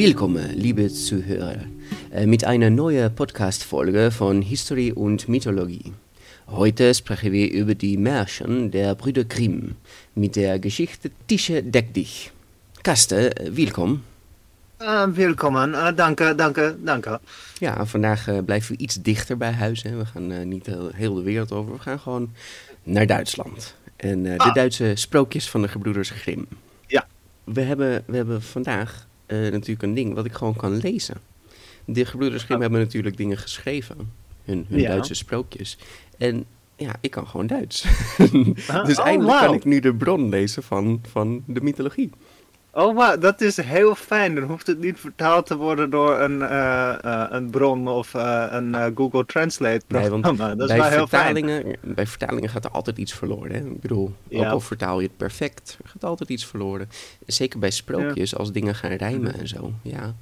Willkommen, liebe Zuhörer, äh, mit einer neuen Podcast-Folge von History und Mythologie. Heute sprechen wir über die Märchen der Brüder Grimm mit der Geschichte Tische deck dich. Kaste, äh, welkom. Uh, welkom, uh, danke, danke, danke. Ja, vandaag uh, blijven we iets dichter bij huis. Hè. We gaan niet heel, heel, de wereld over. We gaan gewoon naar Duitsland. En de Ah. Duitse sprookjes van de gebroeders Grimm. Ja. We hebben, we hebben vandaag natuurlijk een ding wat ik gewoon kan lezen. De gebroeders Grimm Oh. hebben natuurlijk dingen geschreven. Hun, hun Ja. Duitse sprookjes. En ja, ik kan gewoon Duits. Ah, dus oh, eindelijk kan ik nu de bron lezen van, van de mythologie. Oh, wauw, dat is heel fijn. Dan hoeft het niet vertaald te worden door een, eh, eh, een bron of eh, een Google Translate Nee, want programma. dat is bij, wel heel fijn. vertalingen, bij vertalingen gaat er altijd iets verloren. Hè? Ik bedoel, ook al vertaal je het perfect, er gaat altijd iets verloren. Zeker bij sprookjes, als dingen gaan rijmen en zo. Ja.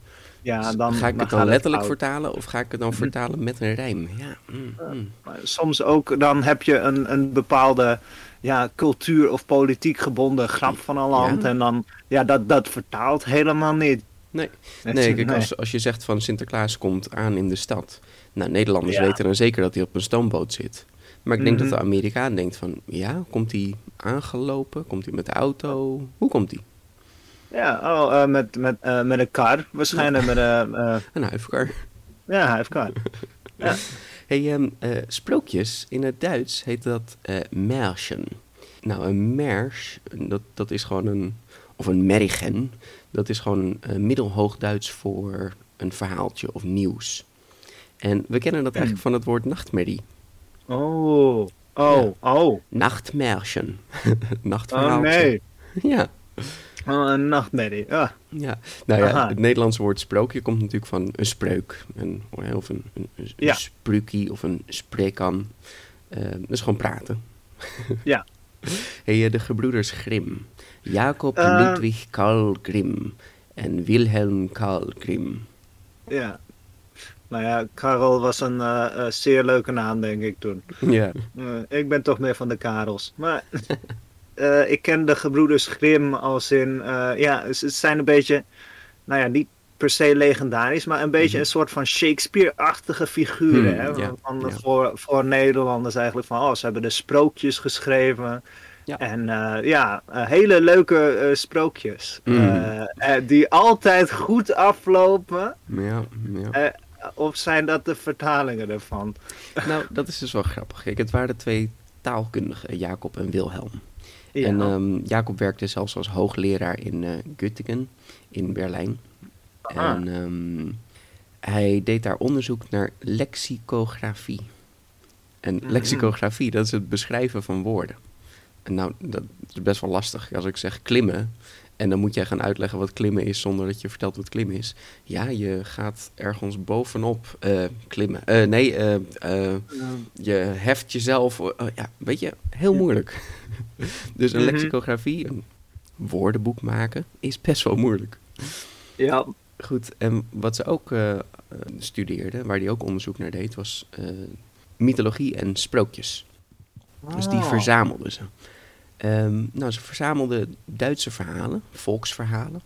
Ja, dan, ga ik het dan letterlijk vertalen of ga ik het dan vertalen met een rijm? Ja. mm, mm. Maar Soms ook, dan heb je een, een bepaalde ja, cultuur of politiek gebonden grap van een land. Ja. En dan, ja, dat, dat vertaalt helemaal niet. Nee, nee kijk, Als, als je zegt van Sinterklaas komt aan in de stad. Nou, Nederlanders Ja. weten dan zeker dat hij op een stoomboot zit. Maar ik denk Mhm. dat de Amerikaan denkt van, ja, komt hij aangelopen? Komt hij met de auto? Hoe komt hij? Ja, oh, eh, met, met, eh, met een kar. Waarschijnlijk met een... eh, Een huifkar. ja, hij heeft kar. Ja. Hey, ehm, eh, sprookjes, in het Duits heet dat eh Märchen. Nou, een Märsch, dat, dat is gewoon een, of een Märchen, dat is gewoon een middelhoogduits voor een verhaaltje of nieuws. En we kennen dat eigenlijk van het woord nachtmerrie. Oh, oh, oh. Nachtmärchen. Oh Nachtverhaaltje. nee. Ja, Oh, een nachtmerrie. Ja. ja. Nou ja, Aha. het Nederlandse woord sprookje komt natuurlijk van een spreuk. Een, of een, een, een Ja. spruukie of een spreekkan. Eh, dat is gewoon praten. Ja. Hey, eh, de gebroeders Grimm. Jacob Eh. Ludwig Karl Grimm en Wilhelm Karl Grimm. Ja. Nou ja, Karel was een eh, eh, zeer leuke naam, denk ik toen. Ja. Eh, ik ben toch meer van de Karels. Maar eh, ik ken de gebroeders Grimm als in... eh, ja, ze zijn een beetje... Nou ja, niet per se legendarisch, maar een beetje Mhm. een soort van Shakespeare-achtige figuren. Hmm, hè? van. Voor, voor Nederlanders eigenlijk van... Oh, ze hebben de sprookjes geschreven. Ja. En eh, ja, hele leuke sprookjes. Mm. Eh, eh, die altijd goed aflopen. Ja, ja. Of zijn dat de vertalingen ervan? Nou, dat is dus wel grappig. Kijk, het waren twee taalkundigen, Jacob en Wilhelm. Ja. En ehm, Jacob werkte zelfs als hoogleraar in eh Göttingen in Berlijn. Ah. En ehm, hij deed daar onderzoek naar lexicografie. En Mhm. lexicografie, dat is het beschrijven van woorden. En nou, dat is best wel lastig. Als ik zeg klimmen, en dan moet jij gaan uitleggen wat klimmen is zonder dat je vertelt wat klimmen is. Ja, je gaat ergens bovenop eh, klimmen. Eh, nee, eh, je heft jezelf. ja, weet je, heel moeilijk. dus een Mhm. lexicografie, een woordenboek maken, is best wel moeilijk. ja. Goed, en wat ze ook studeerde, waar die ook onderzoek naar deed, was mythologie en sprookjes. Dus die verzamelden ze. Ehm, nou, ze verzamelden Duitse verhalen, volksverhalen.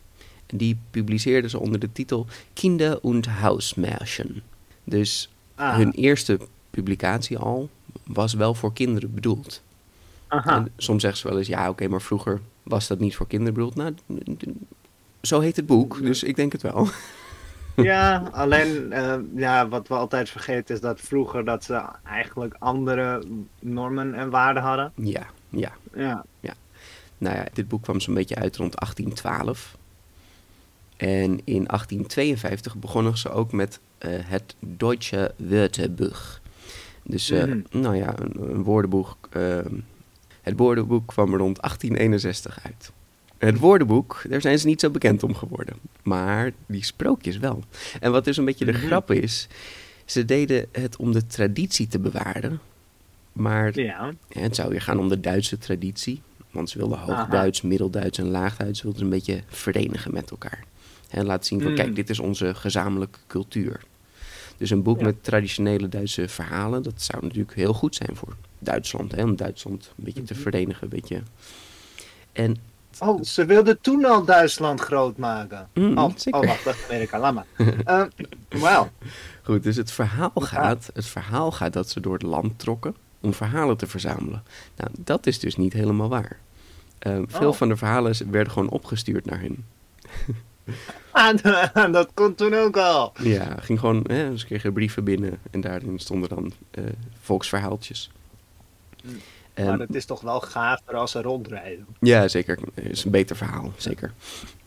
En die publiceerden ze onder de titel Kinder- und Hausmärchen. Dus Ah, hun eerste publicatie al was wel voor kinderen bedoeld. aha. En soms zeggen ze wel eens, ja oké, maar vroeger was dat niet voor kinderen bedoeld. Nou, zo heet het boek, dus ik denk het wel. Ja, alleen eh, ja, wat we altijd vergeten is dat vroeger dat ze eigenlijk andere normen en waarden hadden. Ja, ja. Ja. Nou ja, dit boek kwam zo'n beetje uit rond 1812. En in 1852 begonnen ze ook met eh, het Deutsche Wörterbuch. Dus eh, Mhm. nou ja, een, een woordenboek. eh, het woordenboek kwam rond 1861 uit. Het woordenboek, daar zijn ze niet zo bekend om geworden. Maar die sprookjes wel. En wat dus een beetje de Mhm. grap is, ze deden het om de traditie te bewaren. Maar Ja. het zou weer gaan om de Duitse traditie. Want ze wilden Aha. Hoogduits, Middelduits en Laagduits wilden ze een beetje verenigen met elkaar. En laten zien van, Mm. kijk, dit is onze gezamenlijke cultuur. Dus een boek Ja. met traditionele Duitse verhalen, dat zou natuurlijk heel goed zijn voor Duitsland. Hè, om Duitsland een beetje te Mhm. verenigen. Een beetje. En Oh, ze wilden toen al Duitsland groot maken. Mm, oh, oh, wacht, dat Amerika, laat maar. Eh, Wauw. goed, dus het verhaal, gaat, het verhaal gaat dat ze door het land trokken om verhalen te verzamelen. Nou, dat is dus niet helemaal waar. Eh, veel Oh. van de verhalen werden gewoon opgestuurd naar hun. Ah, dat kon toen ook al. Ja, ging gewoon, hè, ze kregen brieven binnen en daarin stonden dan eh, volksverhaaltjes. Mm. Ehm, maar het is toch wel gaver als ze rondrijden. Ja, zeker. is een beter verhaal, zeker.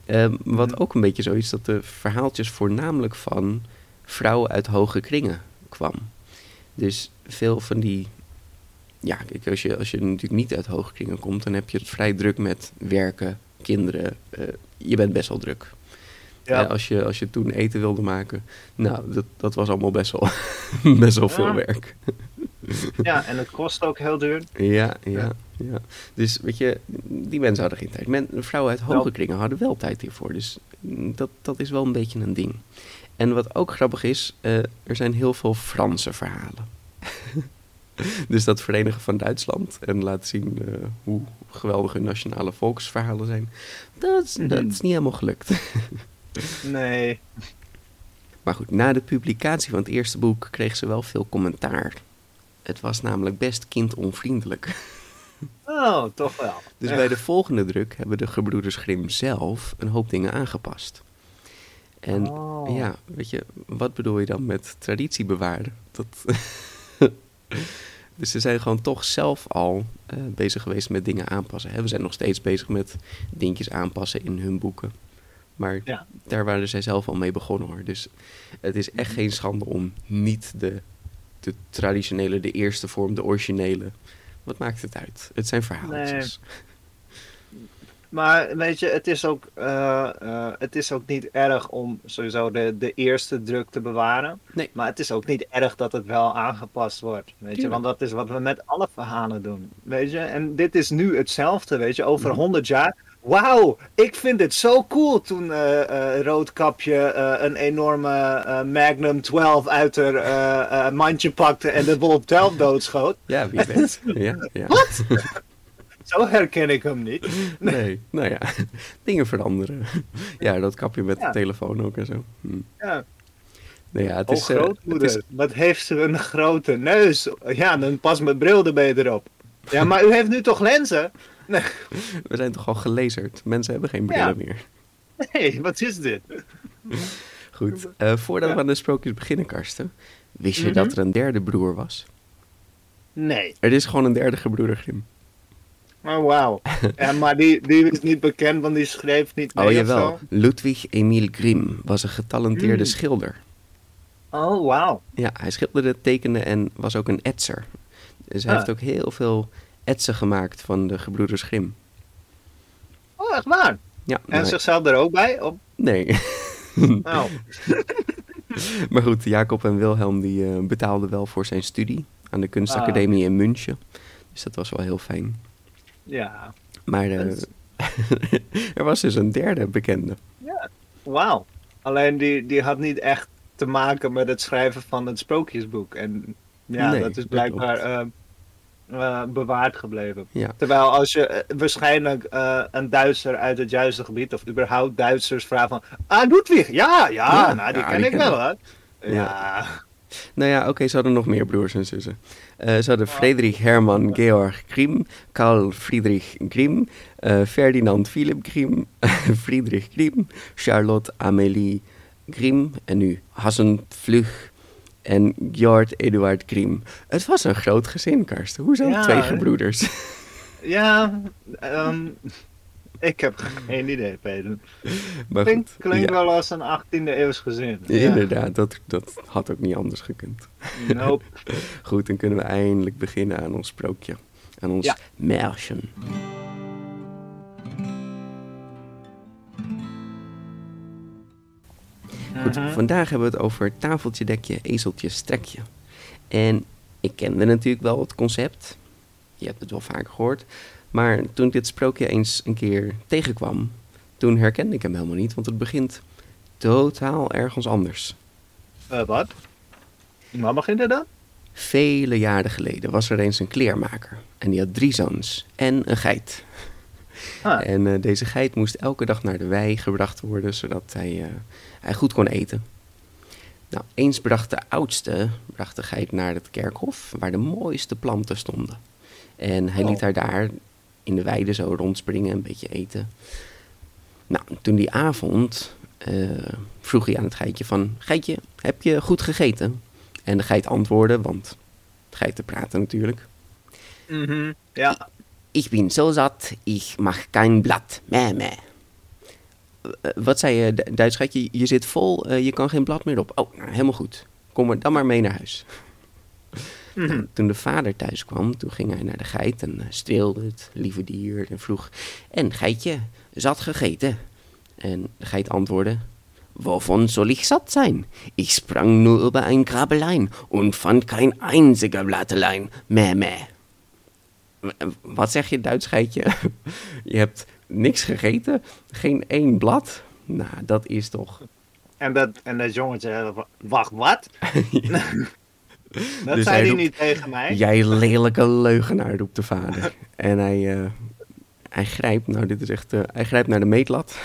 Ehm, wat Mhm. ook een beetje zo is, dat de verhaaltjes voornamelijk van vrouwen uit hoge kringen kwam. Dus veel van die... Ja, kijk, als je, als je natuurlijk niet uit hoge kringen komt, dan heb je het vrij druk met werken, kinderen. eh, je bent best wel druk. Ja. Eh, als, je, als je toen eten wilde maken, nou, dat, dat was allemaal best wel, best wel veel werk. ja, en het kost ook heel duur. Ja, ja, Ja. Dus weet je, die mensen hadden geen tijd. Men, vrouwen uit hoge kringen hadden wel tijd hiervoor. Dus dat, dat is wel een beetje een ding. En wat ook grappig is, eh, er zijn heel veel Franse verhalen. dus dat verenigen van Duitsland en laten zien eh, hoe geweldig hun nationale volksverhalen zijn. Dat is, dat Mhm. is niet helemaal gelukt. Nee. Maar goed, na de publicatie van het eerste boek kreeg ze wel veel commentaar. Het was namelijk best kindonvriendelijk. Oh, toch wel. Dus bij de volgende druk hebben de gebroeders Grimm zelf een hoop dingen aangepast. En Oh. ja, weet je, wat bedoel je dan met traditie bewaren? Dat dus ze zijn gewoon toch zelf al eh, bezig geweest met dingen aanpassen. Hè? We zijn nog steeds bezig met dingetjes aanpassen in hun boeken. Maar Ja. daar waren zij zelf al mee begonnen hoor. Dus het is echt geen schande om niet de, de traditionele, de eerste vorm, de originele. Wat maakt het uit? Het zijn verhaaltjes. Maar weet je, het is ook, eh, eh, het is ook niet erg om sowieso de, de eerste druk te bewaren. Nee. Maar het is ook niet erg dat het wel aangepast wordt. Weet je, want dat is wat we met alle verhalen doen. Weet je, en dit is nu hetzelfde, weet je, over Mhm. 100 jaar. Wauw, ik vind dit zo cool toen eh, Roodkapje een enorme Magnum 12 uit haar mandje pakte en de wolf 12 doodschoot. Ja, wie weet. ja, ja. Zo herken ik hem niet. Nee, nou ja, dingen veranderen. Ja, dat kapje met Ja. de telefoon ook en zo. Hm. Ja. Nou ja, het Oh, is, eh, grootmoeder, het is... wat heeft ze een grote neus. Ja, dan pas mijn bril erbij erop. Ja, maar u heeft nu toch lenzen? Nee, We zijn toch al gelezerd. Mensen hebben geen brillen Ja. meer. nee wat is dit? Goed, eh, voordat Ja. we aan de sprookjes beginnen, Karsten. Wist je Mhm. dat er een derde broer was? Nee. Er is gewoon een derde gebroeder Grimm. Oh, wauw. Ja, maar die, die is niet bekend, want die schreef niet mee oh jawel. Ludwig Emil Grimm was een getalenteerde Mm. schilder. Oh, wauw. Ja, hij schilderde, tekende en was ook een etser. Dus hij Ah. heeft ook heel veel etsen gemaakt van de gebroeders Grimm. Oh, echt waar? Ja, En maar- zichzelf er ook bij? Op? nee. Oh. Maar goed, Jacob en Wilhelm die eh, betaalden wel voor zijn studie aan de kunstacademie in München. Dus dat was wel heel fijn. Ja. Maar eh, er was dus een derde bekende. Wauw. Alleen die, die had niet echt te maken met het schrijven van het sprookjesboek. En ja, Nee, dat is blijkbaar eh, eh, bewaard gebleven. Ja, Terwijl als je eh, waarschijnlijk een Duitser uit het juiste gebied, of überhaupt Duitsers vraagt van, ah, Ludwig, ja, ja, Ja, nou, die ja, ken die ik ken wel, hè. Ja. nou ja, oké, ze hadden nog meer broers en zussen. Eh, ze hadden Friedrich Hermann Georg Grimm, Karl Friedrich Grimm, eh, Ferdinand Philipp Grimm, Friedrich Grimm, Charlotte Amélie Grimm en nu Hassenflug en Georg Eduard Grimm. Het was een groot gezin, Karsten. Hoezo Ja, twee gebroeders? Ja, ehm, Ik heb geen idee, Peter. Maar Klinkt, goed, klinkt ja, wel als een 18e eeuws gezin. Ja. Inderdaad, dat, dat had ook niet anders gekund. Nope. Goed, dan kunnen we eindelijk beginnen aan ons sprookje. Aan ons Ja. Märchen. Goed, Mhm. vandaag hebben we het over tafeltje, dekje, ezeltje, strekje. En ik kende natuurlijk wel het concept. Je hebt het wel vaker gehoord. Maar toen ik dit sprookje eens een keer tegenkwam, toen herkende ik hem helemaal niet. Want het begint totaal ergens anders. Eh, wat? Waar begint het dan? Vele jaren geleden was er eens een kleermaker. En die had drie zoons en een geit. Ah, En eh, deze geit moest elke dag naar de wei gebracht worden, zodat hij, eh, hij goed kon eten. Nou, eens bracht de oudste bracht de geit naar het kerkhof, waar de mooiste planten stonden. En hij Oh. liet haar daar in de weide zo rondspringen, een beetje eten. Nou, toen die avond eh, vroeg hij aan het geitje van... Geitje, heb je goed gegeten? En de geit antwoordde, want geiten praten natuurlijk. mhm. Ja. Ik ben zo zat, ik mag geen blad. Meh, meh. Eh, wat zei je, Du- Duits geitje? Je zit vol, eh, je kan geen blad meer op. Oh, nou, helemaal goed. Kom maar dan maar mee naar huis. Mhm. Toen de vader thuis kwam, toen ging hij naar de geit en eh, streelde het lieve dier en vroeg... En geitje, zat gegeten? En de geit antwoordde... Wovon soll ich satt sein? Ich sprang nur über ein Grabelein und fand kein einziger Blattelein. Meh, meh. W- Wat zeg je, Duits geitje? Je hebt niks gegeten? Geen één blad? Nou, dat is toch... En dat, en dat jongetje, eh, wa- wacht, wat? dat Dus zei hij roept- niet tegen mij. Jij lelijke leugenaar, roept de vader. en hij, eh, hij grijpt, nou dit is echt, eh, hij grijpt naar de meetlat.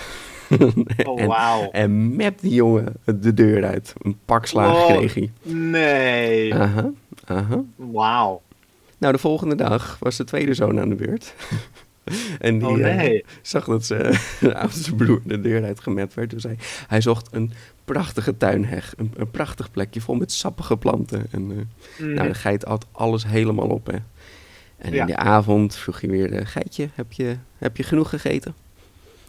Oh, en, wauw. en mept die jongen de deur uit. Een pak slagen Wow. kreeg hij. Nee. Aha, aha. Wauw. Nou, de volgende dag was de tweede zoon aan de beurt. en die Oh, eh, zag dat ze, de oudste broer de deur uitgemet werd. Dus hij, hij zocht een prachtige tuinheg. Een, een prachtig plekje vol met sappige planten. En eh, Mhm. nou, de geit at alles helemaal op, hè. En Ja. in de avond vroeg hij weer, de geitje, heb je, heb je genoeg gegeten?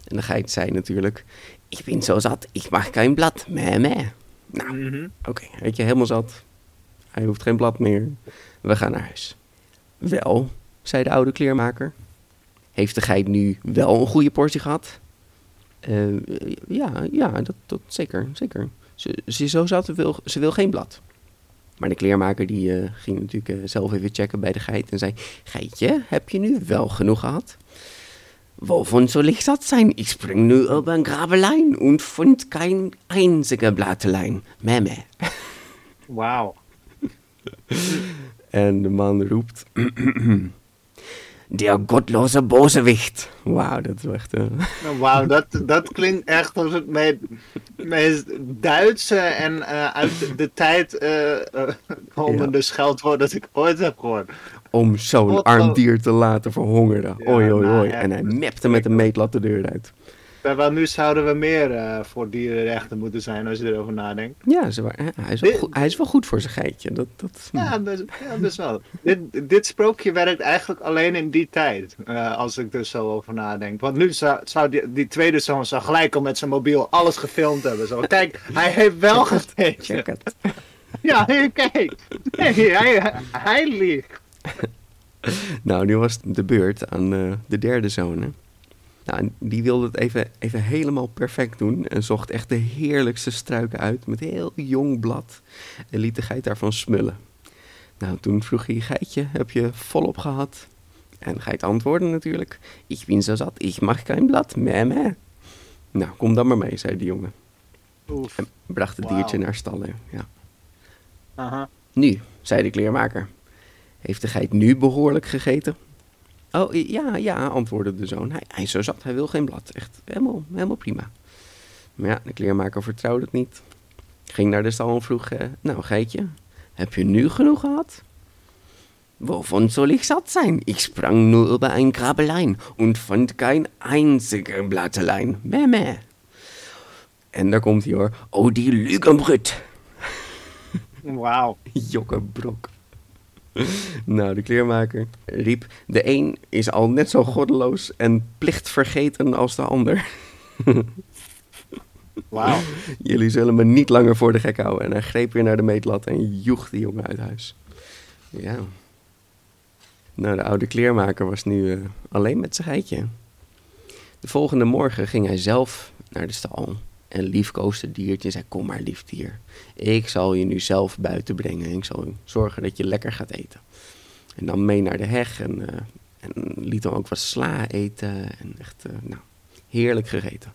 En de geit zei natuurlijk, ik ben zo zat, ik mag geen blad, meh, meh. Nou, Mhm. oké, weet je, helemaal zat. Hij hoeft geen blad meer. We gaan naar huis. Wel, zei de oude kleermaker. Heeft de geit nu wel een goede portie gehad? Eh, ja, ja, dat, dat zeker, zeker. Ze, ze zo zat, ze wil, ze wil geen blad. Maar de kleermaker die eh, ging natuurlijk eh, zelf even checken bij de geit en zei... Geitje, heb je nu wel genoeg gehad? Wovon soll ich satt sein? Ich spring nu über ein Grabelein und fand kein einziger Blattelein. Meh, meh. Wauw. En de man roept... Der gottlose Bosewicht. Wauw, dat is echt... Nou, Wauw, dat, dat klinkt echt als het meest, meest Duitse en eh, uit de, de tijd eh komende scheldwoord dat ik ooit heb gehoord. om zo'n arm dier te laten verhongeren. Ja, Oei, oei, nou, oei. ja. En hij mepte met een meetlat de deur uit. Terwijl nu zouden we meer eh, voor dierenrechten moeten zijn als je erover nadenkt. Ja, hij, is wel Dit- goed, hij is wel goed voor zijn geitje. Dat, dat, Ja, best, ja, best wel. dit, dit sprookje werkt eigenlijk alleen in die tijd. eh, als ik er zo over nadenk. Want nu zou, zou die, die tweede zoon zou gelijk al met zijn mobiel alles gefilmd hebben. Zo, kijk, hij heeft wel gegeten. Check het. Ja, kijk. Nee, hij, hij liegt. Nou, nu was het de beurt aan eh, de derde zoon. hè. Nou, die wilde het even, even helemaal perfect doen. En zocht echt de heerlijkste struiken uit met heel jong blad. En liet de geit daarvan smullen. Nou, toen vroeg hij, geitje, heb je volop gehad? En de geit antwoordde natuurlijk, ik ben zo zat, ik mag geen blad, meh meh. Nou, kom dan maar mee, zei de jongen. Oef. En bracht het diertje naar stallen, ja. Aha. Nu, zei de kleermaker. Heeft de geit nu behoorlijk gegeten? Oh, ja, ja, antwoordde de zoon. Hij, hij is zo zat, hij wil geen blad. Echt helemaal, helemaal prima. Maar ja, de kleermaker vertrouwde het niet. Ging naar de stal en vroeg, eh, nou geitje, heb je nu genoeg gehad? Wovon soll ich satt sein? Ich sprang nur über ein Grabelein und fand kein einziger Blattelein. Meh, meh. En daar komt hij hoor. Oh, die Lügenbrut. Wauw. Jokkebrok. Nou, de kleermaker riep: De een is al net zo goddeloos en plichtvergeten als de ander. Wauw. Jullie zullen me niet langer voor de gek houden. En hij greep weer naar de meetlat en joeg de jongen uit huis. Ja. Nou, de oude kleermaker was nu eh, alleen met zijn geitje. De volgende morgen ging hij zelf naar de stal en liefkoosde het diertje en zei: Kom maar, lief dier. Ik zal je nu zelf buiten brengen. Ik zal zorgen dat je lekker gaat eten. En dan mee naar de heg en, eh, en liet hem ook wat sla eten. En echt, eh, nou, heerlijk gegeten.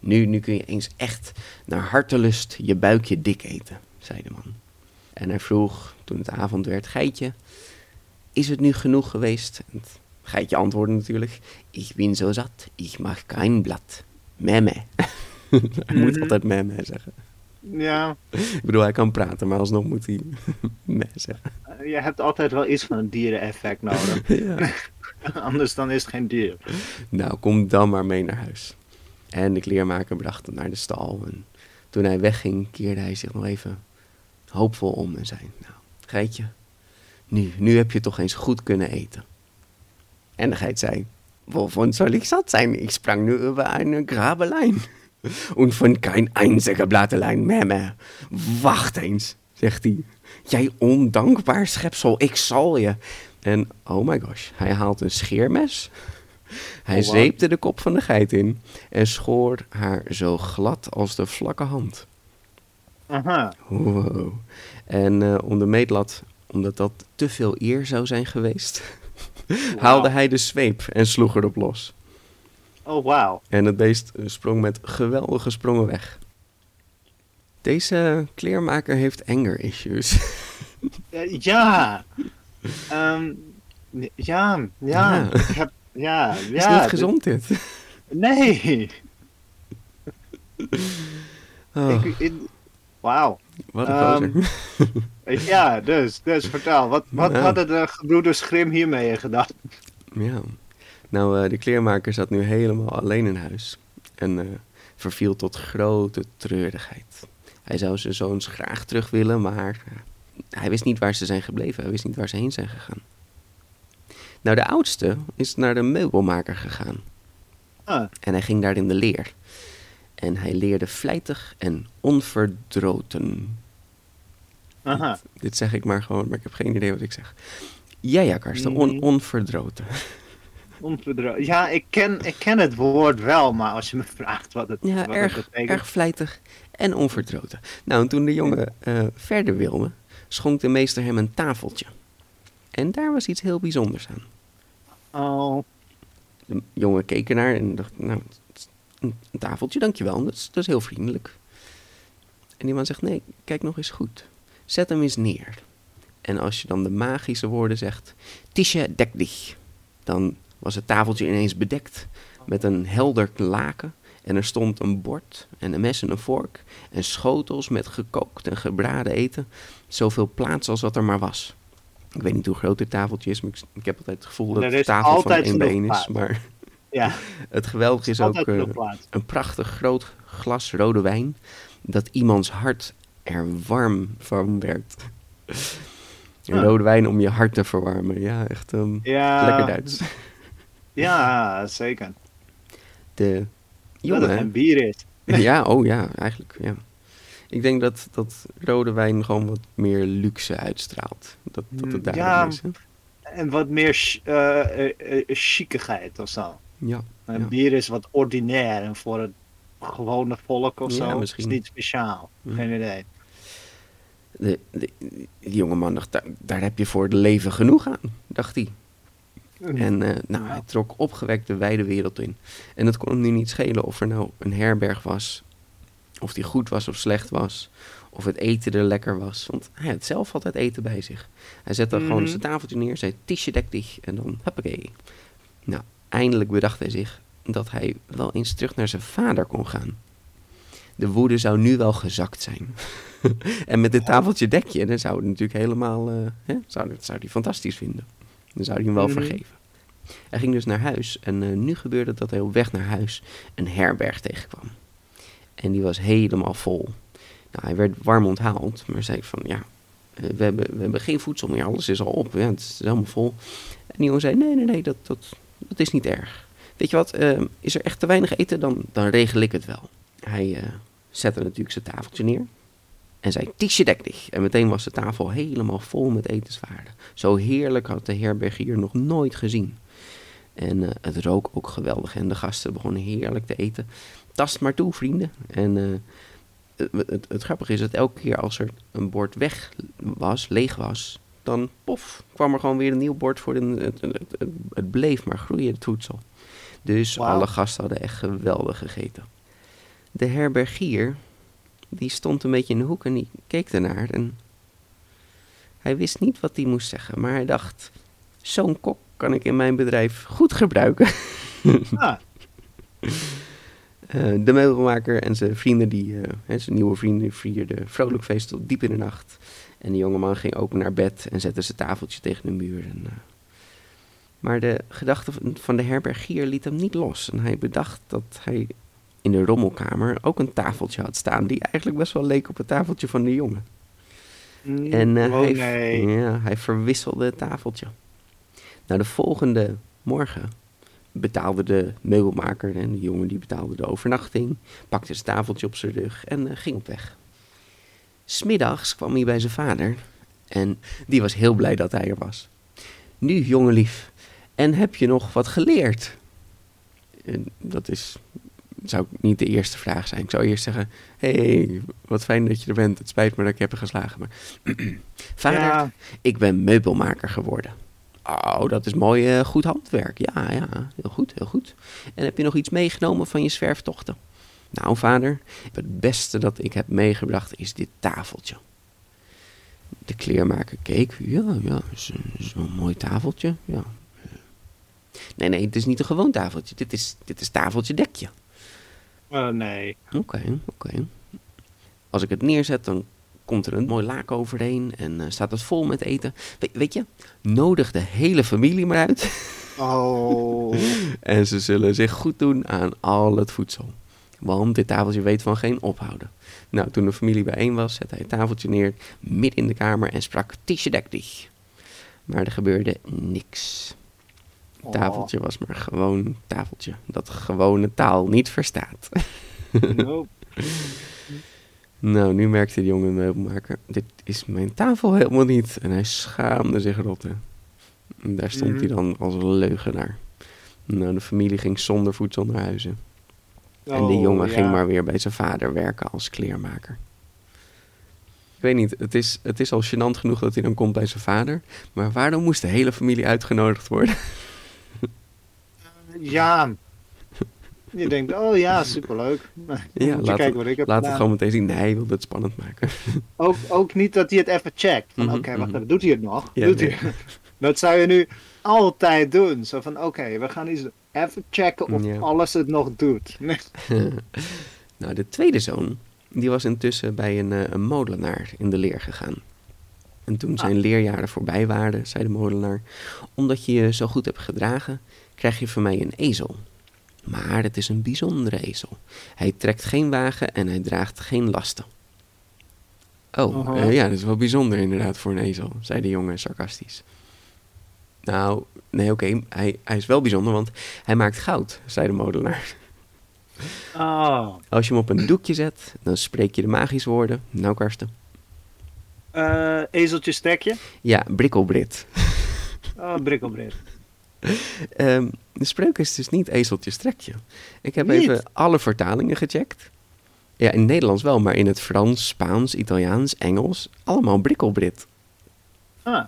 Nu, nu kun je eens echt naar hartelust je buikje dik eten, zei de man. En hij vroeg, toen het avond werd, geitje, is het nu genoeg geweest? En het geitje antwoordde natuurlijk, ik ben zo zat, ik mag geen blad. Meme. hij moet Mhm. altijd meme zeggen. Ja, Ik bedoel, hij kan praten, maar alsnog moet hij meh zeggen. je hebt altijd wel iets van een diereneffect nodig. Ja. Anders dan is het geen dier. Nou, kom dan maar mee naar huis. En de kleermaker bracht hem naar de stal. En toen hij wegging, keerde hij zich nog even hoopvol om en zei... Nou, geitje, nu, nu heb je toch eens goed kunnen eten. En de geit zei... Wovon soll ich zat zijn? Ik sprang nu over een grabelijn. En van geen einzige blatelein meer meer. Wacht eens, zegt hij. Jij ondankbaar schepsel, ik zal je. En oh my gosh, hij haalt een scheermes. Hij Oh, wow. zeepte de kop van de geit in en schoor haar zo glad als de vlakke hand. Aha. Wow. En eh, om de meetlat, omdat dat te veel eer zou zijn geweest, haalde hij de zweep en sloeg erop los. Oh, wauw. En het beest sprong met geweldige sprongen weg. Deze kleermaker heeft anger issues. Eh, Ja. Ehm, ja, ja. Ja. Ik heb, ja, is ja. niet dit- gezond dit. Nee. Oh, Wauw. wat een gozer. Ja, dus, dus vertel. Wat, wat Ja. hadden de gebroeders Grim hiermee gedaan? Ja. Nou, eh, de kleermaker zat nu helemaal alleen in huis. En eh, verviel tot grote treurigheid. Hij zou zijn zoons graag terug willen, maar ja, hij wist niet waar ze zijn gebleven. Hij wist niet waar ze heen zijn gegaan. Nou, de oudste is naar de meubelmaker gegaan. Ah, En hij ging daar in de leer. En hij leerde vlijtig en onverdroten. aha. Dit zeg ik maar gewoon, maar ik heb geen idee wat ik zeg. Ja, ja, Karsten, on, Mhm. onverdroten. Ja, ik ken, ik ken het woord wel, maar als je me vraagt wat het, Ja, wat het erg, betekent. erg vlijtig en onverdroten. Nou, en toen de jongen eh, verder wilde, schonk de meester hem een tafeltje. En daar was iets heel bijzonders aan. Oh, De jongen keek ernaar en dacht, nou, het een, tafeltje, dankjewel, dat is, dat is heel vriendelijk. En die man zegt, nee, kijk nog eens goed. Zet hem eens neer. En als je dan de magische woorden zegt, Tisha dek dich, dan was het tafeltje ineens bedekt met een helder laken. En er stond een bord en een mes en een vork en schotels met gekookt en gebraden eten. Zoveel plaats als wat er maar was. Ik weet niet hoe groot dit tafeltje is, maar ik, ik heb altijd het gevoel dat de tafel van één been is. plaats. Maar ja. het geweldige is ook eh, een prachtig groot glas rode wijn. Dat iemands hart er warm van werd. Een Ah. rode wijn om je hart te verwarmen. Ja, echt Ja, lekker Duits. Ja, zeker. De Dat het jongen... een bier is. Ja, oh ja, eigenlijk, ja. Ik denk dat, dat rode wijn gewoon wat meer luxe uitstraalt. Dat, dat het daarom ja. is. Hè? En wat meer eh, chicigheid of zo. Ja, bier is wat ordinair en voor het gewone volk of Ja, zo misschien. is niet speciaal. Ja. Geen idee. de, de, die jonge man dacht, daar, daar heb je voor het leven genoeg aan, dacht hij. En eh, nou, hij trok opgewekt de wijde wereld in. En het kon hem nu niet schelen of er nou een herberg was, of die goed was of slecht was, of het eten er lekker was. Want hij had zelf altijd eten bij zich. Hij zette gewoon Mhm. zijn tafeltje neer, zei tisje dek dich en dan hoppakee. Nou, eindelijk bedacht hij zich dat hij wel eens terug naar zijn vader kon gaan. De woede zou nu wel gezakt zijn. en met dit tafeltje dekje, dan zou het natuurlijk helemaal, eh, hè, zou, dat zou hij fantastisch vinden. Dan zou hij hem wel Mhm. vergeven. Hij ging dus naar huis en eh, nu gebeurde dat hij op weg naar huis een herberg tegenkwam. En die was helemaal vol. Nou, hij werd warm onthaald, maar zei van ja, eh, we, hebben, we hebben geen voedsel meer, alles is al op, ja, het is helemaal vol. En die jongen zei, nee, nee, nee, dat, dat, dat is niet erg. Weet je wat, eh, is er echt te weinig eten, dan, dan regel ik het wel. Hij eh, zette natuurlijk zijn tafeltje neer en zei, Tiesje dek dich. En meteen was de tafel helemaal vol met etenswaarden. Zo heerlijk had de herbergier nog nooit gezien. En eh, het rook ook geweldig en de gasten begonnen heerlijk te eten. Tast maar toe, vrienden. En eh, het, het, het grappige is dat elke keer als er een bord weg was, leeg was, dan pof, kwam er gewoon weer een nieuw bord voor. Het, het, bleef maar groeien, het voedsel. Dus alle gasten hadden echt geweldig gegeten. De herbergier, die stond een beetje in de hoek en die keek ernaar. En hij wist niet wat hij moest zeggen, maar hij dacht: Zo'n kok kan ik in mijn bedrijf goed gebruiken. Ah, Eh, de meubelmaker en zijn vrienden, die, eh, hè, zijn nieuwe vrienden, vierden vrolijk feest tot diep in de nacht. En de jongeman ging ook naar bed en zette zijn tafeltje tegen de muur. En, eh, maar de gedachte van de herbergier liet hem niet los. En hij bedacht dat hij in de rommelkamer ook een tafeltje had staan, die eigenlijk best wel leek op het tafeltje van de jongen. mm, En eh, oh hij, nee. ja, hij verwisselde het tafeltje. Nou, de volgende morgen betaalde de meubelmaker en de jongen die betaalde de overnachting, pakte zijn tafeltje op zijn rug en eh, ging op weg. Smiddags kwam hij bij zijn vader en die was heel blij dat hij er was. Nu, jongenlief, en heb je nog wat geleerd? En dat is, zou niet de eerste vraag zijn. Ik zou eerst zeggen, hey, wat fijn dat je er bent. Het spijt me dat ik heb geslagen, maar... Vader, Ja, ik ben meubelmaker geworden. Oh, dat is mooi eh, goed handwerk. Ja, ja, heel goed, heel goed. En heb je nog iets meegenomen van je zwerftochten? Nou, vader, het beste dat ik heb meegebracht is dit tafeltje. De kleermaker keek. Ja, ja, is, is wel een mooi tafeltje. Ja. Nee, nee, het is niet een gewoon tafeltje. Dit is, dit is tafeltje dekje. Oh nee. Oké, oké. Als ik het neerzet, dan komt er een mooi laak overheen en eh, staat het vol met eten. We- weet je, nodig de hele familie maar uit. Oh. en ze zullen zich goed doen aan al het voedsel. Want dit tafeltje weet van geen ophouden. Nou, toen de familie bijeen was, zette hij het tafeltje neer midden in de kamer en sprak tisje dek dich. Maar er gebeurde niks. Het tafeltje was maar gewoon een tafeltje dat gewone taal niet verstaat. Oh, nope. Nou, nu merkte de jonge meubelmaker, dit is mijn tafel helemaal niet. En hij schaamde zich rotten. En daar stond hij Mhm. dan als een leugenaar. Nou, de familie ging zonder voedsel naar huizen. en de Oh, jongen ja. ging maar weer bij zijn vader werken als kleermaker. Ik weet niet, het is, het is al gênant genoeg dat hij dan komt bij zijn vader. Maar waarom moest de hele familie uitgenodigd worden? Ja. Je denkt, oh ja, superleuk. Ja, laat, kijken wat ik heb laat het gewoon meteen zien. Nee, hij wilde het spannend maken. Ook, ook niet dat hij het even checkt. Van Mhm, oké, wacht mhm. doet hij het nog? Ja, doet nee. hij... Dat zou je nu altijd doen. Zo van, oké, we gaan eens even checken of Ja. alles het nog doet. Nee. nou, de tweede zoon, die was intussen bij een, eh, een molenaar in de leer gegaan. En toen zijn leerjaren voorbij waren, zei de molenaar, omdat je je zo goed hebt gedragen, krijg je van mij een ezel. Maar het is een bijzondere ezel. Hij trekt geen wagen en hij draagt geen lasten. Oh, eh, ja, dat is wel bijzonder inderdaad voor een ezel, zei de jongen sarcastisch. Nou, nee, oké, hij, hij is wel bijzonder, want hij maakt goud, zei de molenaar. Oh, Als je hem op een doekje zet, dan spreek je de magische woorden. Nou, Karsten. eh ezeltje stekje. Ja, brikkelbrit. Oh, brikkelbrit. Ehm, de spreuk is dus niet ezeltje strekje. Ik heb Niet? even alle vertalingen gecheckt. Ja, in het Nederlands wel, maar in het Frans, Spaans, Italiaans, Engels, allemaal brikkelbrit. Ah,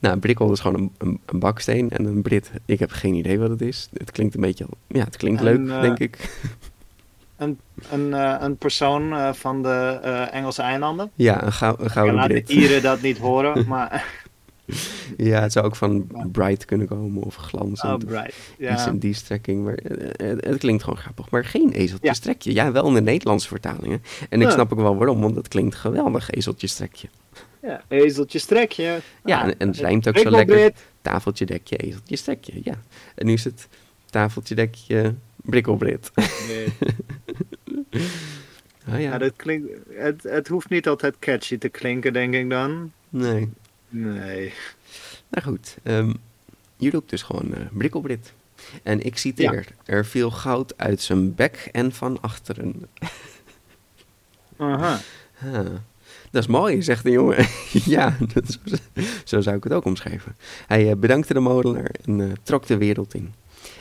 Nou, brikkel is gewoon een, een, een baksteen en een brit. Ik heb geen idee wat het is. Het klinkt een beetje, ja, het klinkt En, leuk, eh, denk ik. een, eh, een persoon eh, van de Engelse eilanden. Ja, een, gou- een gouden laat de. Ieren dat niet horen, maar... Ja, het zou ook van bright kunnen komen of glanzend. Oh, bright. Iets Ja. in die strekking. Maar eh, het, het klinkt gewoon grappig. Maar geen ezeltje Ja. wel in de Nederlandse vertalingen. En ik Ja. snap ook wel waarom, want het klinkt geweldig, ezeltje strekje. ja, ezeltje strekje. Ja, Ah, en, en het rijmt ook zo lekker. brikkelbrit. Tafeltje, dekje, ezeltje, strekje. Ja. En nu is het tafeltje, dekje, brikkelbrit. Nee. Ah, ja. Ja, dat klinkt, het, het hoeft niet altijd catchy te klinken, denk ik dan. Nee. Nee. Nou goed, ehm, je roept dus gewoon eh Brikkelbrit. En ik citeer, er viel goud uit zijn bek en van achteren. Aha. Ah, dat is mooi, zegt de jongen. ja, dat zo zou ik het ook omschrijven. Hij eh, bedankte de molenaar en eh, trok de wereld in.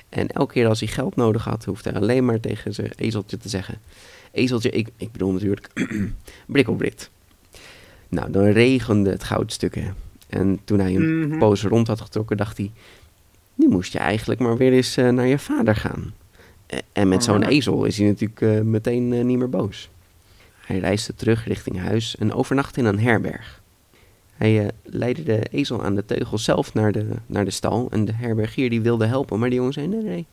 En elke keer als hij geld nodig had, hoefde hij alleen maar tegen zijn ezeltje te zeggen... Ezeltje, ik, ik bedoel natuurlijk Brikkelbrit. Nou, dan regende het goudstukken. En toen hij een Mhm. poos rond had getrokken, dacht hij... Nu moest je eigenlijk maar weer eens eh, naar je vader gaan. Eh, en met zo'n Ah. ezel is hij natuurlijk eh, meteen niet meer boos. Hij reisde terug richting huis en overnachtte in een herberg. Hij leidde de ezel aan de teugel zelf naar de, naar de stal en de herbergier die wilde helpen, maar de jongen zei nee, nee,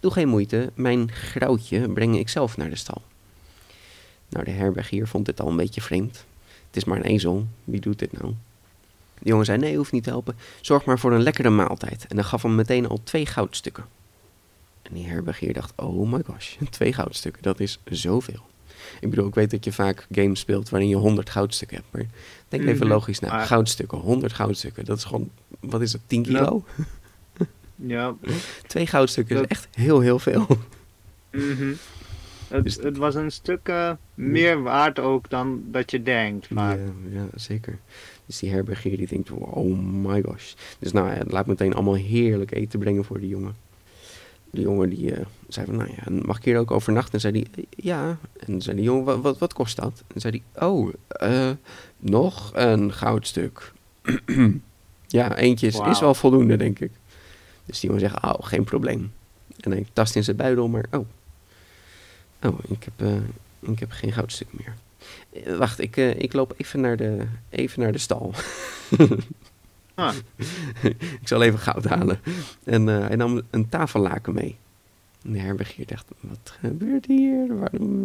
doe geen moeite, mijn grauwtje breng ik zelf naar de stal. Nou, de herbergier vond dit al een beetje vreemd. Het is maar een ezel, wie doet dit nou? De jongen zei nee, hoeft niet te helpen, zorg maar voor een lekkere maaltijd. En dan gaf hem meteen al twee goudstukken. En die herbergier dacht, oh my gosh, twee goudstukken, dat is zoveel. Ik bedoel, ik weet dat je vaak games speelt waarin je 100 goudstukken hebt. Maar denk even logisch na. Goudstukken, 100 goudstukken. Dat is gewoon, wat is het, 10 kilo? Ja. Twee goudstukken is Dat- echt heel, heel veel. Mhm. Het, Dus- het was een stuk eh, meer waard ook dan dat je denkt. Maar Ja, ja, zeker. Dus die herbergier die denkt, oh my gosh. Dus nou ja, laat meteen allemaal heerlijk eten brengen voor die jongen. De jongen die eh, zei van, nou ja, mag ik hier ook overnachten? En zei die, ja. En zei die jongen, wat, wat, wat kost dat? En zei die, oh, eh, nog een goudstuk. ja, eentje is, wel voldoende, denk ik. Dus die jongen zegt, oh, geen probleem. En hij tast in zijn buidel, maar oh. Oh, ik heb, eh, ik heb geen goudstuk meer. Eh, wacht, ik, eh, ik loop even naar de, even naar de stal. ah, ik zal even goud halen. En hij nam een tafellaken mee. En de herbergier dacht, wat gebeurt hier?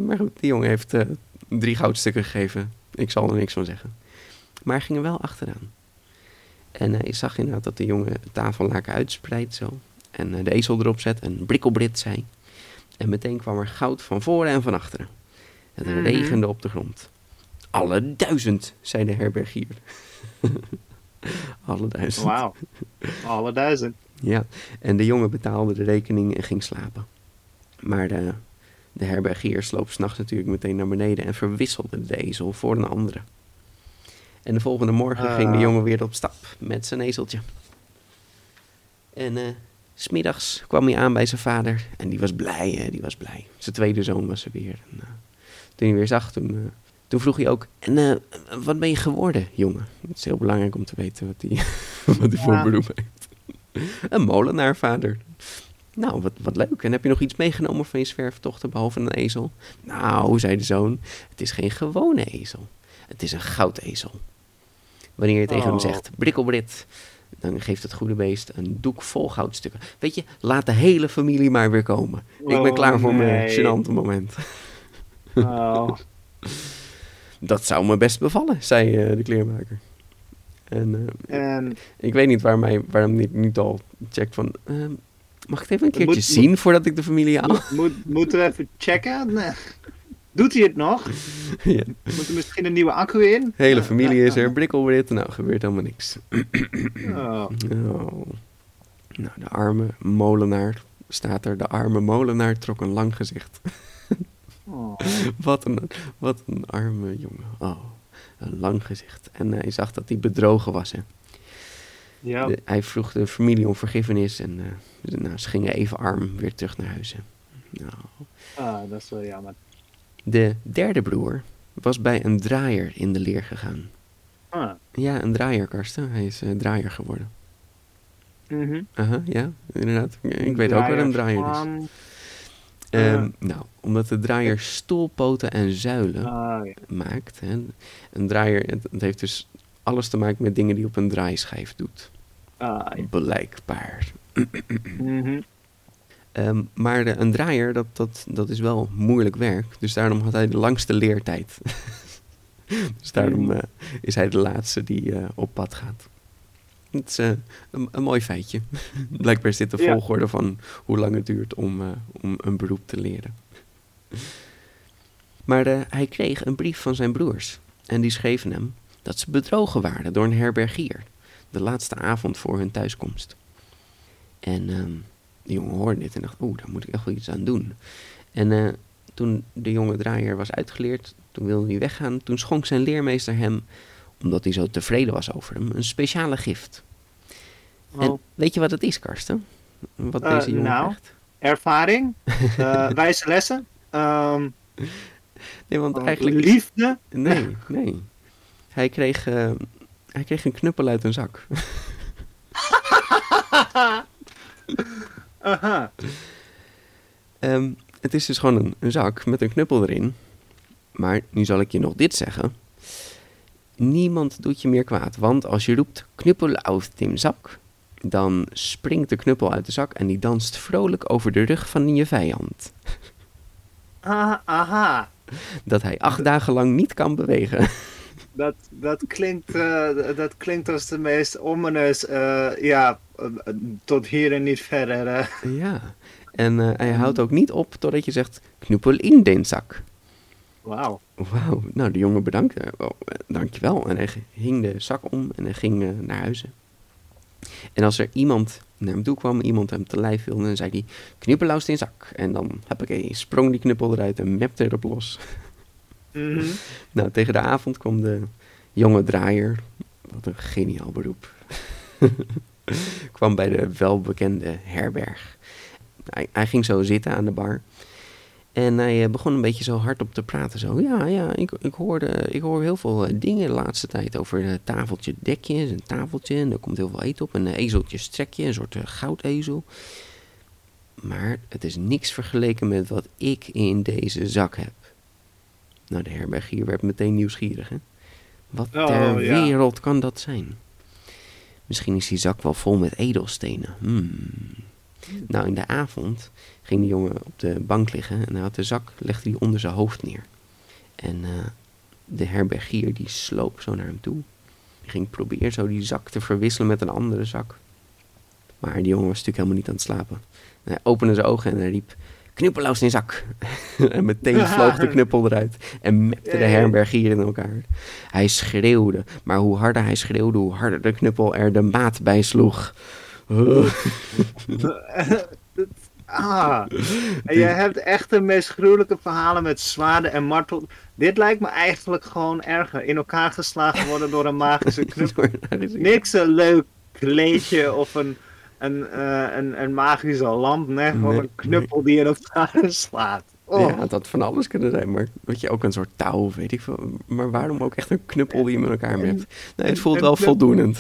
Maar goed, die jongen heeft drie goudstukken gegeven. Ik zal er niks van zeggen. Maar hij ging er wel achteraan. En hij zag inderdaad dat de jongen het tafellaken uitspreidt zo. En de ezel erop zet en brikkelbrit zei. En meteen kwam er goud van voren en van achteren. Het Mhm. regende op de grond. Alle duizend, zei de herbergier. Alle duizend. wauw. Alle duizend. Ja, en de jongen betaalde de rekening en ging slapen. Maar de, de herbergier sloop s'nachts natuurlijk meteen naar beneden en verwisselde de ezel voor een andere. En de volgende morgen ging de Ah. jongen weer op stap met zijn ezeltje. En eh, smiddags kwam hij aan bij zijn vader en die was blij, hè, die was blij. Zijn tweede zoon was er weer. En, eh, toen hij weer zag, toen, eh, toen vroeg hij ook, en eh, wat ben je geworden, jongen? Het is heel belangrijk om te weten wat hij, wat voor beroep heeft. Een molenaar, vader. Nou, wat, wat leuk. En heb je nog iets meegenomen van je zwerftochten behalve een ezel? Nou, zei de zoon, het is geen gewone ezel. Het is een goudezel. Wanneer je tegen hem Oh. zegt, brikkelbrit, dan geeft het goede beest een doek vol goudstukken. Weet je, laat de hele familie maar weer komen. Ik ben Oh, klaar voor mijn gênante moment. Oh. Dat zou me best bevallen, zei eh, de kleermaker. En eh, En ik weet niet waar mij, waarom ik niet al checkt van... ehm, mag ik het even een keertje Moet- zien voordat ik de familie haal? moet, moet, moeten we even checken? Nee. Doet hij het nog? ja. Moet er misschien een nieuwe accu in? Hele familie is er, brikkelbrit, nou gebeurt helemaal niks. Oh. Oh. Nou, de arme molenaar staat er. De arme molenaar trok een lang gezicht. Oh. wat, een, wat een arme jongen. Oh, een lang gezicht. En hij zag dat hij bedrogen was. Hè. Ja. De- hij vroeg de familie om vergiffenis en eh, nou, ze gingen even arm weer terug naar huis. hè. Nou, Ah, dat is wel jammer. De derde broer was bij een draaier in de leer gegaan. Ah. Ja, een draaier, Karsten. Hij is eh, draaier geworden. Mhm. Aha, ja, inderdaad. Ik weet ook wat een draaier is. Ehm, nou, omdat de draaier stoelpoten en zuilen Ah, ja. maakt. Hè. Een draaier, het, het heeft dus alles te maken met dingen die op een draaischijf doet. Ah, ja. Blijkbaar. Mhm. Ehm, maar de, een draaier, dat, dat, dat is wel moeilijk werk. Dus daarom had hij de langste leertijd. dus daarom eh, is hij de laatste die eh, op pad gaat. Het is eh, een, een mooi feitje. Blijkbaar is dit de Ja. volgorde van hoe lang het duurt om, om een beroep te leren. maar hij kreeg een brief van zijn broers. En die schreven hem dat ze bedrogen waren door een herbergier. De laatste avond voor hun thuiskomst. En ehm, de jongen hoorde dit en dacht, oeh, daar moet ik echt wel iets aan doen. En eh, toen de jonge draaier was uitgeleerd, toen wilde hij weggaan. Toen schonk zijn leermeester hem, omdat hij zo tevreden was over hem, een speciale gift. En weet je wat het is, Karsten? Wat Eh, deze jongen nou. krijgt? Ervaring, eh, wijze lessen, Nee, want eigenlijk... liefde. Nee, nee. Hij kreeg, hij kreeg een knuppel uit een zak. Aha. Ehm, het is dus gewoon een, een zak met een knuppel erin. Maar nu zal ik je nog dit zeggen. Niemand doet je meer kwaad, want als je roept knuppel uit de zak, dan springt de knuppel uit de zak en die danst vrolijk over de rug van je vijand. Ah, aha. Dat hij acht dagen lang niet kan bewegen. Dat, dat, klinkt, eh, dat klinkt als de meest ominous, eh, ja, eh, tot hier en niet verder. ja, en hij houdt ook niet op totdat je zegt knuppel in de zak. Wauw. Wauw, nou de jongen bedankte. Oh, dankjewel. En hij hing de zak om en hij ging naar huizen. En als er iemand naar hem toe kwam, iemand hem te lijf wilde, dan zei hij, knuppelaus in zak. En dan, hoppakee, sprong die knuppel eruit en mepte erop los. Mhm. Nou, tegen de avond kwam de jonge draaier, wat een geniaal beroep, kwam bij de welbekende herberg. Hij, ging zo zitten aan de bar. En hij eh, begon een beetje zo hardop te praten. Zo, ja, ja, ik, ik, hoorde, ik hoor heel veel eh, dingen de laatste tijd over een tafeltje dekjes, een tafeltje. En er komt heel veel eten op. Een eh, ezeltje strekje, een soort eh, goudezel. Maar het is niks vergeleken met wat ik in deze zak heb. Nou, de herbergier werd meteen nieuwsgierig, hè? Wat Oh, ter ja. wereld kan dat zijn? Misschien is die zak wel vol met edelstenen. Hmm. Nou, in de avond ging de jongen op de bank liggen en hij had de zak, legde hij onder zijn hoofd neer. En eh, de herbergier die sloop zo naar hem toe. Die ging proberen zo die zak te verwisselen met een andere zak. Maar die jongen was natuurlijk helemaal niet aan het slapen. En hij opende zijn ogen en hij riep, knuppelaus in zak. en meteen vloog de knuppel eruit en mepte de herbergier in elkaar. Hij schreeuwde, maar hoe harder hij schreeuwde, hoe harder de knuppel er de maat bij sloeg. Ah, en je hebt echt de meest gruwelijke verhalen met zwaarden en martel. Dit lijkt me eigenlijk gewoon erger. In elkaar geslagen worden door een magische knuppel. Niks een leuk kleedje of een, een, eh, een, een magische lamp. Nee, gewoon Nee, een knuppel die in elkaar slaat. Oh. Ja, het had van alles kunnen zijn, maar weet je, ook een soort touw, weet ik veel. Maar waarom ook echt een knuppel die je met elkaar hebt? Nee, het voelt wel voldoenend.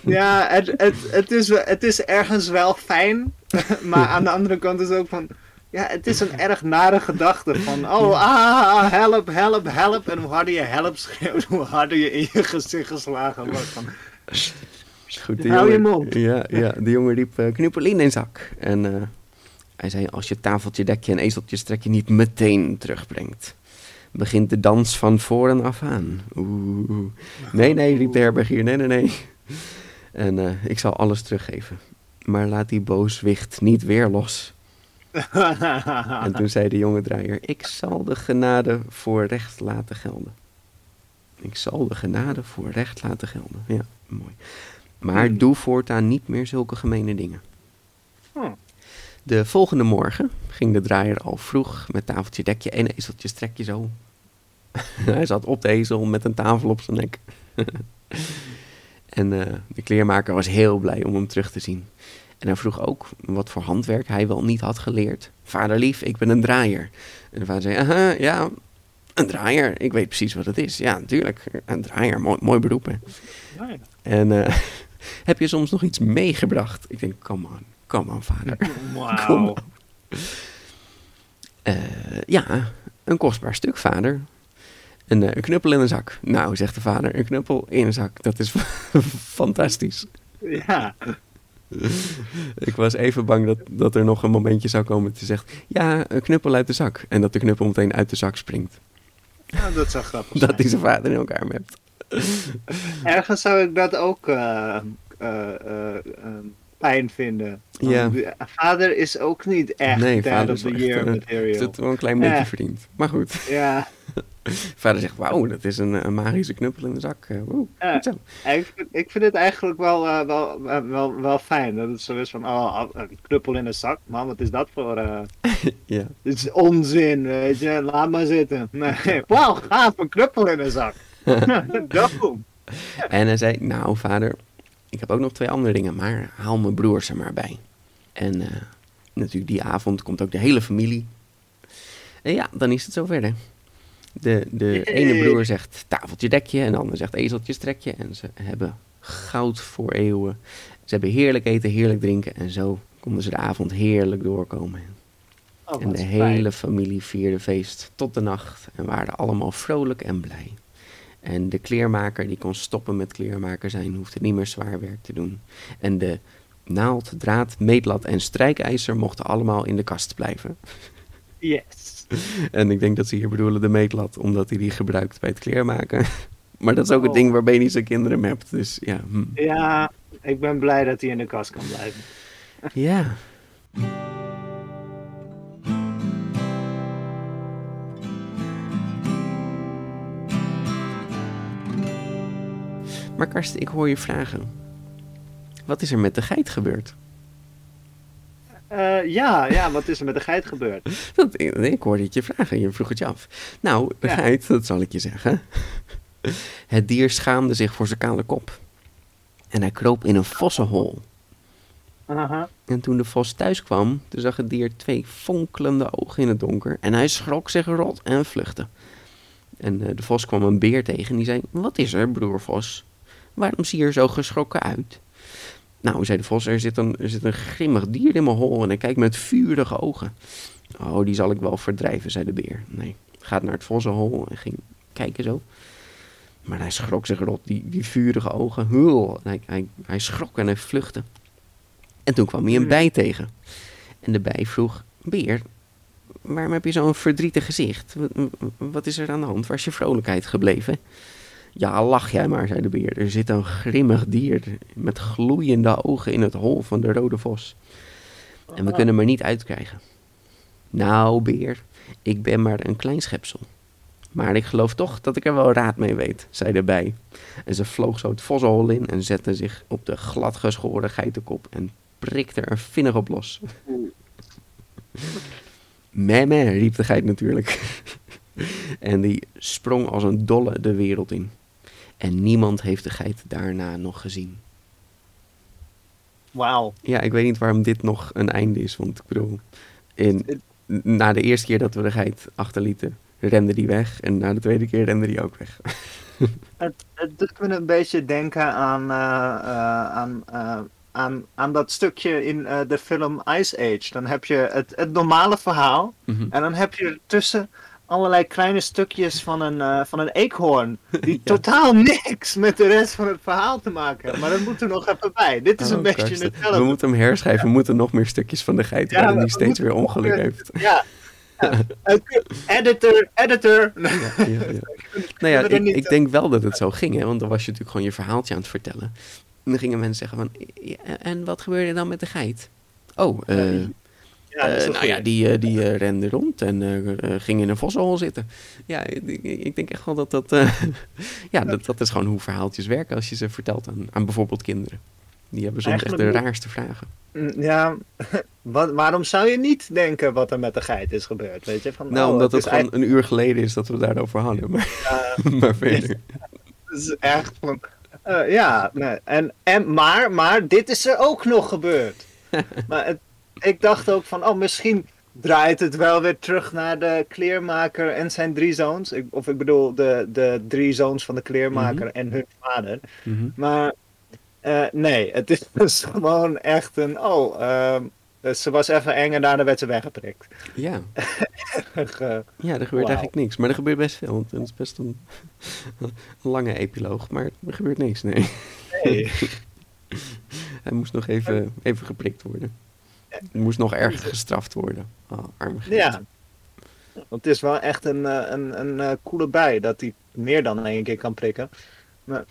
Ja, het, het, het, is, het is ergens wel fijn, maar aan de andere kant is het ook van... Ja, het is een erg nare gedachte van, oh, ah, help, help, help. En hoe harder je help schreeuwt, hoe harder je in je gezicht geslagen wordt. Van, Goed, Hou je mond. Ja, ja, de jongen riep uh, knuppel in een zak. En eh, hij zei, als je tafeltje, dekje en ezeltje strekje niet meteen terugbrengt, begint de dans van voren af aan. Oeh. Nee, nee, riep de herbergier, nee, nee, nee. En eh, ik zal alles teruggeven. Maar laat die booswicht niet weer los. En toen zei de jonge draaier: Ik zal de genade voor recht laten gelden. Ik zal de genade voor recht laten gelden. Ja, mooi. Maar doe voortaan niet meer zulke gemene dingen. Hm. De volgende morgen ging de draaier al vroeg met tafeltje dekje en ezeltje strekje zo. Hij zat op de ezel met een tafel op zijn nek. en eh, de kleermaker was heel blij om hem terug te zien. En hij vroeg ook wat voor handwerk hij wel niet had geleerd. Vader lief, ik ben een draaier. En de vader zei, aha, ja, een draaier. Ik weet precies wat het is. Ja, natuurlijk, een draaier, mooi, mooi beroep. Hè. Ja, ja. En eh, heb je soms nog iets meegebracht? Ik denk, come on, come on vader. Op. Eh, ja, een kostbaar stuk, vader. Een, eh, een knuppel in een zak. Nou, zegt de vader, een knuppel in een zak. Dat is fantastisch. Ja. Ik was even bang dat, dat er nog een momentje zou komen te zeggen... Ja, een knuppel uit de zak. En dat de knuppel meteen uit de zak springt. ja, dat zou grappig Dat zijn. hij zijn vader in elkaar mept. Ergens zou ik dat ook eh, eh, eh, eh, pijn vinden. Ja. de- Vader is ook niet echt Nee, vader of the year echt, material. Is het wel een klein beetje Ja. verdiend. Maar goed. Ja, Vader zegt, wauw, dat is een, een magische knuppel in de zak. Ja. Ik vind, ik vind het eigenlijk wel, wel, wel, wel fijn. Dat het zo is van, oh, een knuppel in een zak. Man, wat is dat voor... Ja. dit is onzin, weet je. Laat maar zitten. Nee, wauw, gaaf, een knuppel in een zak. En hij zei, nou vader, ik heb ook nog twee andere dingen, maar haal mijn broers er maar bij. En eh, natuurlijk die avond komt ook de hele familie. En ja, dan is het zover hè. De, de ene broer zegt tafeltje dekje en de ander zegt ezeltje strekje. En ze hebben goud voor eeuwen. Ze hebben heerlijk eten, heerlijk drinken. En zo konden ze de avond heerlijk doorkomen. Oh, En de fijn. hele familie vierde feest tot de nacht en waren allemaal vrolijk en blij. En de kleermaker die kon stoppen met kleermaker zijn, hoefde niet meer zwaar werk te doen. En de naald, draad, meetlat en strijkijzer mochten allemaal in de kast blijven. Yes. En ik denk dat ze hier bedoelen de meetlat, omdat hij die gebruikt bij het kleermaken. Maar dat is ook het Oh. ding waarbij hij zijn kinderen hebt. Dus ja, hm. Ja, ik ben blij dat hij in de kast kan blijven. ja. Maar Karsten, ik hoor je vragen. Wat is er met de geit gebeurd? Eh, ja, ja, wat is er met de geit gebeurd? Dat, ik hoorde het je vragen, je vroeg het je af. Nou, de Ja. geit, dat zal ik je zeggen. Het dier schaamde zich voor zijn kale kop. En hij kroop in een vossenhol. En toen de vos thuis kwam, toen zag het dier twee fonkelende ogen in het donker. En hij schrok zich rot en vluchtte. En eh, de vos kwam een beer tegen en die zei, wat is er, broer vos? Waarom zie je er zo geschrokken uit? Nou, zei de vos, er zit, een, er zit een grimmig dier in mijn hol en hij kijkt met vurige ogen. Oh, die zal ik wel verdrijven, zei de beer. Nee, gaat naar het vossenhol en ging kijken zo. Maar hij schrok zich rot, die, die vurige ogen. Hul. Hij, hij, hij schrok en hij vluchtte. En toen kwam hij een bij tegen. En de bij vroeg, beer, waarom heb je zo'n verdrietig gezicht? Wat is er aan de hand? Waar is je vrolijkheid gebleven? Ja, lach jij maar, zei de beer. Er zit een grimmig dier met gloeiende ogen in het hol van de rode vos. En we kunnen hem er niet uitkrijgen. Nou, beer, ik ben maar een klein schepsel. Maar ik geloof toch dat ik er wel raad mee weet, zei de bij. En ze vloog zo het vossenhol in en zette zich op de gladgeschoren geitenkop en prikte er vinnig op los. Meh, riep de geit natuurlijk. en die sprong als een dolle de wereld in. En niemand heeft de geit daarna nog gezien. Wauw. Ja, ik weet niet waarom dit nog een einde is. Want ik bedoel, in, na de eerste keer dat we de geit achterlieten, rende die weg. En na de tweede keer rende die ook weg. Het, het doet me een beetje denken aan, eh, eh, aan, eh, aan, aan dat stukje in de film Ice Age. Dan heb je het, het normale verhaal. Mhm. En dan heb je ertussen allerlei kleine stukjes van een, eh, van een eekhoorn. Die totaal niks met de rest van het verhaal te maken hebben. Maar dat moet er nog even bij. Dit is een Oh, beetje Karsten. hetzelfde. We moeten hem herschrijven. We moeten nog meer stukjes van de geit Ja, hij steeds weer ongeluk heeft. Ja. ja. Editor, editor. Nou ja, er ik, denk wel dat het zo ging, hè? want dan was je natuurlijk gewoon je verhaaltje aan het vertellen. En dan gingen mensen zeggen van, "Ja, en wat gebeurde dan met de geit? Oh, eh, Ja, eh, nou ja, die, eh, die eh, rende rond en ging in een vossenhol zitten. Ja, ik, denk echt wel dat dat, ja, dat, dat is gewoon hoe verhaaltjes werken als je ze vertelt aan, aan bijvoorbeeld kinderen. Die hebben soms echt de raarste vragen. Mm, Ja, wat, waarom zou je niet denken wat er met de geit is gebeurd? Weet je? Van, Nou, oh, omdat het, gewoon een uur geleden is dat we daarover hadden. Maar, maar verder. Het is echt van. ja, nee. en, en, maar, maar dit is er ook nog gebeurd. maar het, ik dacht ook van, oh, misschien draait het wel weer terug naar de kleermaker en zijn drie zoons. Ik, of ik bedoel, de, de drie zoons van de kleermaker en hun vader. Mhm. Maar eh, nee, het is dus gewoon echt een, oh, ehm, ze was even eng en daarna werd ze weggeprikt. Ja. Ge- Ja, er gebeurt eigenlijk niks. Maar er gebeurt best veel. Want het is best een, een lange epiloog. Maar er gebeurt niks, nee. nee. Hij moest nog even, even geprikt worden. Moest nog erger gestraft worden. Oh, arme. Ja. Want het is wel echt een, eh, een, een eh, coole bij dat hij meer dan één keer kan prikken.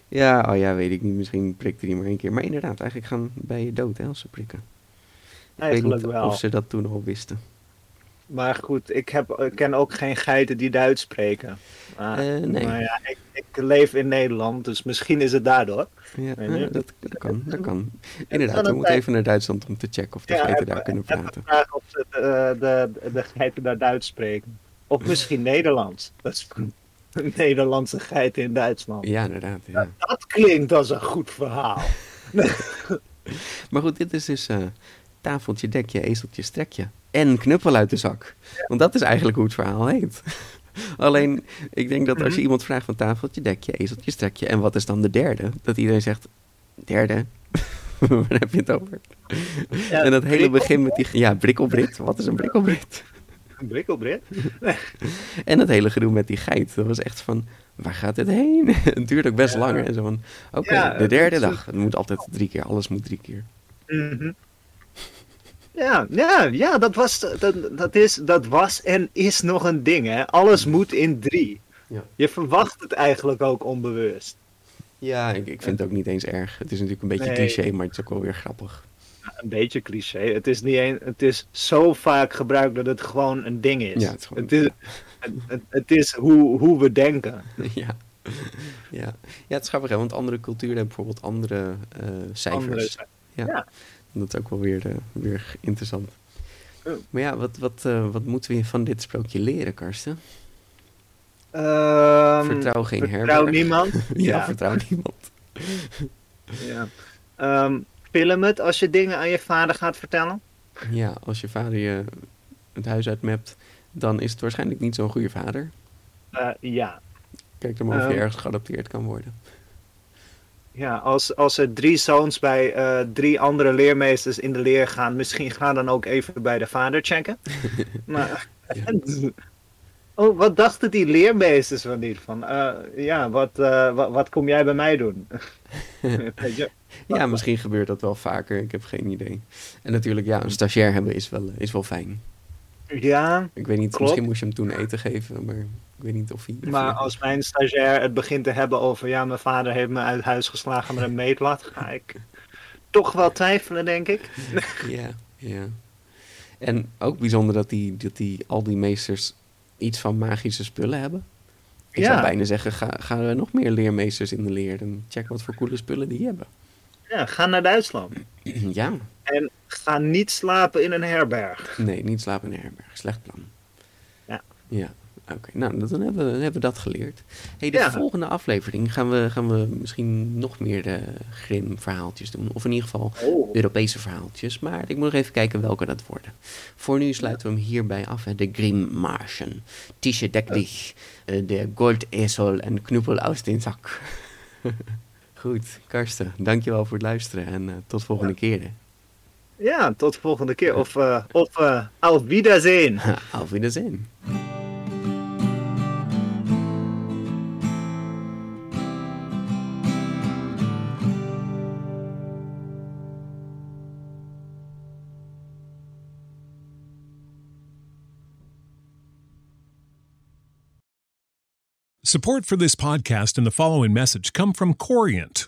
Ja, oh ja, weet ik niet. Misschien prikte hij maar één keer. Maar inderdaad, eigenlijk gaan bijen dood hè, als ze prikken. Ik weet Eigenlijk niet wel. of ze dat toen al wisten. Maar goed, ik, heb, ik ken ook geen geiten die Duits spreken. Maar, Eh, nee. maar ja, ik, ik leef in Nederland, dus misschien is het daardoor. Ja, eh, dat, dat kan, dat kan. Inderdaad, we een moeten even naar Duitsland om te checken of de Ja, geiten daar kunnen praten. vragen of ze de, de, de geiten daar Duits spreken. Of misschien Nederlands. Dat is Nederlandse geiten in Duitsland. Ja, inderdaad. Ja. Dat klinkt als een goed verhaal. Maar goed, dit is dus eh, tafeltje, dekje, ezeltje, strekje. En knuppel uit de zak. Want dat is eigenlijk hoe het verhaal heet. Alleen, ik denk dat als Mhm. je iemand vraagt van tafeltje, dekje, ezeltje, strekje. En wat is dan de derde? Dat iedereen zegt, derde? Waar heb je het over? Ja, en dat hele begin met die... Ja, brikkelbrit. Wat is een brikkelbrit? Een brikkelbrit? En dat hele gedoe met die geit. Dat was echt van, waar gaat dit heen? het duurt ook best Ja. lang. En zo van, oké, Ja, de derde dag. Het moet altijd drie keer. Alles moet drie keer. Mhm. Ja, ja, ja dat, was, dat, dat, is, dat was en is nog een ding. Hè? Alles moet in drie. Ja. Je verwacht het eigenlijk ook onbewust. Ja, ik, ik vind het ook niet eens erg. Het is natuurlijk een beetje Nee. cliché, maar het is ook wel weer grappig. Een beetje cliché. Het is, niet een, het is zo vaak gebruikt dat het gewoon een ding is. Ja, het is gewoon- het, is, het, is hoe, hoe we denken. ja. Ja. ja, het is grappig, hè, want andere culturen hebben bijvoorbeeld andere eh, cijfers. Andere- ja. ja. Dat is ook wel weer, eh, weer interessant. Maar ja, wat, wat, eh, wat moeten we van dit sprookje leren, Karsten? Ehm, vertrouw geen vertrouw herberg. niemand. ja, ja. vertrouw niemand. Ja. Film het als je dingen aan je vader gaat vertellen. Ja, als je vader je het huis uitmept, dan is het waarschijnlijk niet zo'n goede vader. Eh, ja. Kijk dan maar of je Ehm. ergens geadopteerd kan worden. Ja, als, als er drie zoons bij eh, drie andere leermeesters in de leer gaan, misschien ga dan ook even bij de vader checken. maar, oh, wat dachten die leermeesters van niet? Van, eh, ja, wat, eh, wat, wat kom jij bij mij doen? Ja, misschien gebeurt dat wel vaker. Ik heb geen idee. En natuurlijk, ja, een stagiair hebben is wel, is wel fijn. Ja, Ik weet niet, Klopt. misschien moest je hem toen eten geven, maar ik weet niet of hij... maar als mijn stagiair het begint te hebben over, ja, mijn vader heeft me uit huis geslagen met een meetlat, ga ik toch wel twijfelen, denk ik. Ja, ja. En ook bijzonder dat die, dat die, al die meesters iets van magische spullen hebben. Ik Ja. zou bijna zeggen, ga, gaan er nog meer leermeesters in de leer en check wat voor coole spullen die hebben. Ja, ga naar Duitsland. ja, En ga niet slapen in een herberg. nee, niet slapen in een herberg. Slecht plan. Ja. Ja, oké. Nou, dan hebben, we, dan hebben we dat geleerd. hey, de Ja. volgende aflevering gaan we, gaan we misschien nog meer de Grim verhaaltjes doen. Of in ieder geval Oh. Europese verhaaltjes. Maar ik moet nog even kijken welke dat worden. Voor nu sluiten we hem hierbij af. Hè. De Grimmmarschen. Tische deck dich. eh, De Goldesel en Knuppel aus den Zak. Goed, Karsten, dankjewel voor het luisteren. En eh, tot volgende keer. hè. Ja, tot de volgende keer. Of, eh of eh, auf Wiedersehen. Auf Wiedersehen. Support for this podcast and the following message come from Corient.